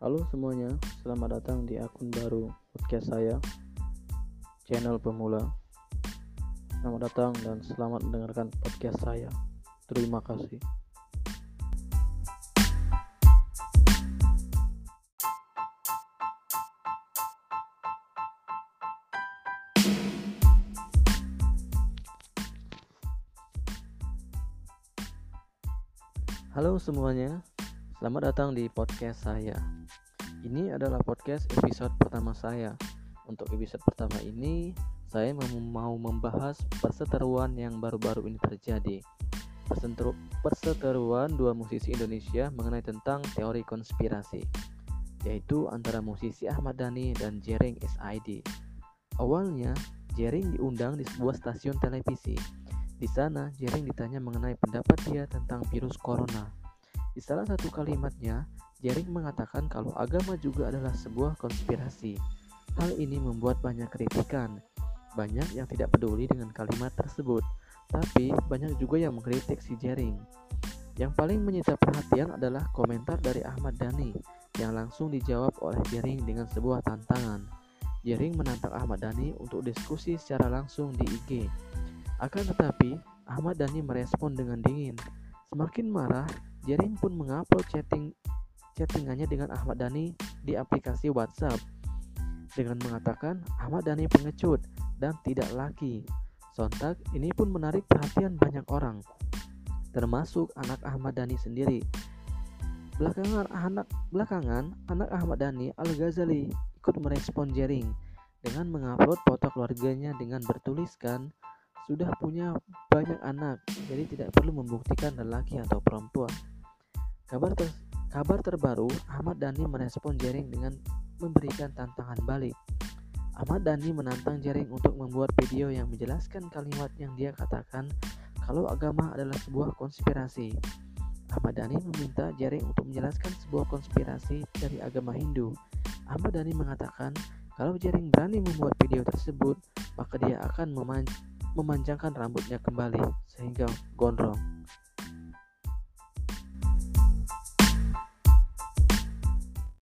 Halo semuanya, selamat datang di akun baru podcast saya, channel pemula. Selamat datang dan selamat mendengarkan podcast saya. Terima kasih. Halo semuanya, selamat datang di podcast saya. Ini adalah podcast episode pertama saya. Untuk episode pertama ini, saya mau membahas perseteruan yang baru-baru ini terjadi. Perseteruan dua musisi Indonesia mengenai tentang teori konspirasi, yaitu antara musisi Ahmad Dhani dan Jering SID. Awalnya, Jering diundang di sebuah stasiun televisi di sana, Jering ditanya mengenai pendapat dia tentang virus corona. Di salah satu kalimatnya, Jering mengatakan kalau agama juga adalah sebuah konspirasi. Hal ini membuat banyak kritikan. Banyak yang tidak peduli dengan kalimat tersebut, tapi banyak juga yang mengkritik si Jering. Yang paling menyita perhatian adalah komentar dari Ahmad Dhani yang langsung dijawab oleh Jering dengan sebuah tantangan. Jering menantang Ahmad Dhani untuk diskusi secara langsung di IG. Akan tetapi, Ahmad Dhani merespon dengan dingin. Semakin marah, Jering pun mengupload chatting chattingannya dengan Ahmad Dhani di aplikasi WhatsApp dengan mengatakan Ahmad Dhani pengecut dan tidak laki. Sontak ini pun menarik perhatian banyak orang, termasuk anak Ahmad Dhani sendiri. Belakangan anak belakangan anak Ahmad Dhani Al Ghazali ikut merespon Jering dengan mengupload foto keluarganya dengan bertuliskan sudah punya banyak anak, jadi tidak perlu membuktikan lelaki atau perempuan. Kabar, ter kabar terbaru, Ahmad Dhani merespon Jering dengan memberikan tantangan balik. Ahmad Dhani menantang Jering untuk membuat video yang menjelaskan kalimat yang dia katakan kalau agama adalah sebuah konspirasi. Ahmad Dhani meminta Jering untuk menjelaskan sebuah konspirasi dari agama Hindu. Ahmad Dhani mengatakan kalau Jering berani membuat video tersebut, maka dia akan memanjang memanjangkan rambutnya kembali sehingga gondrong.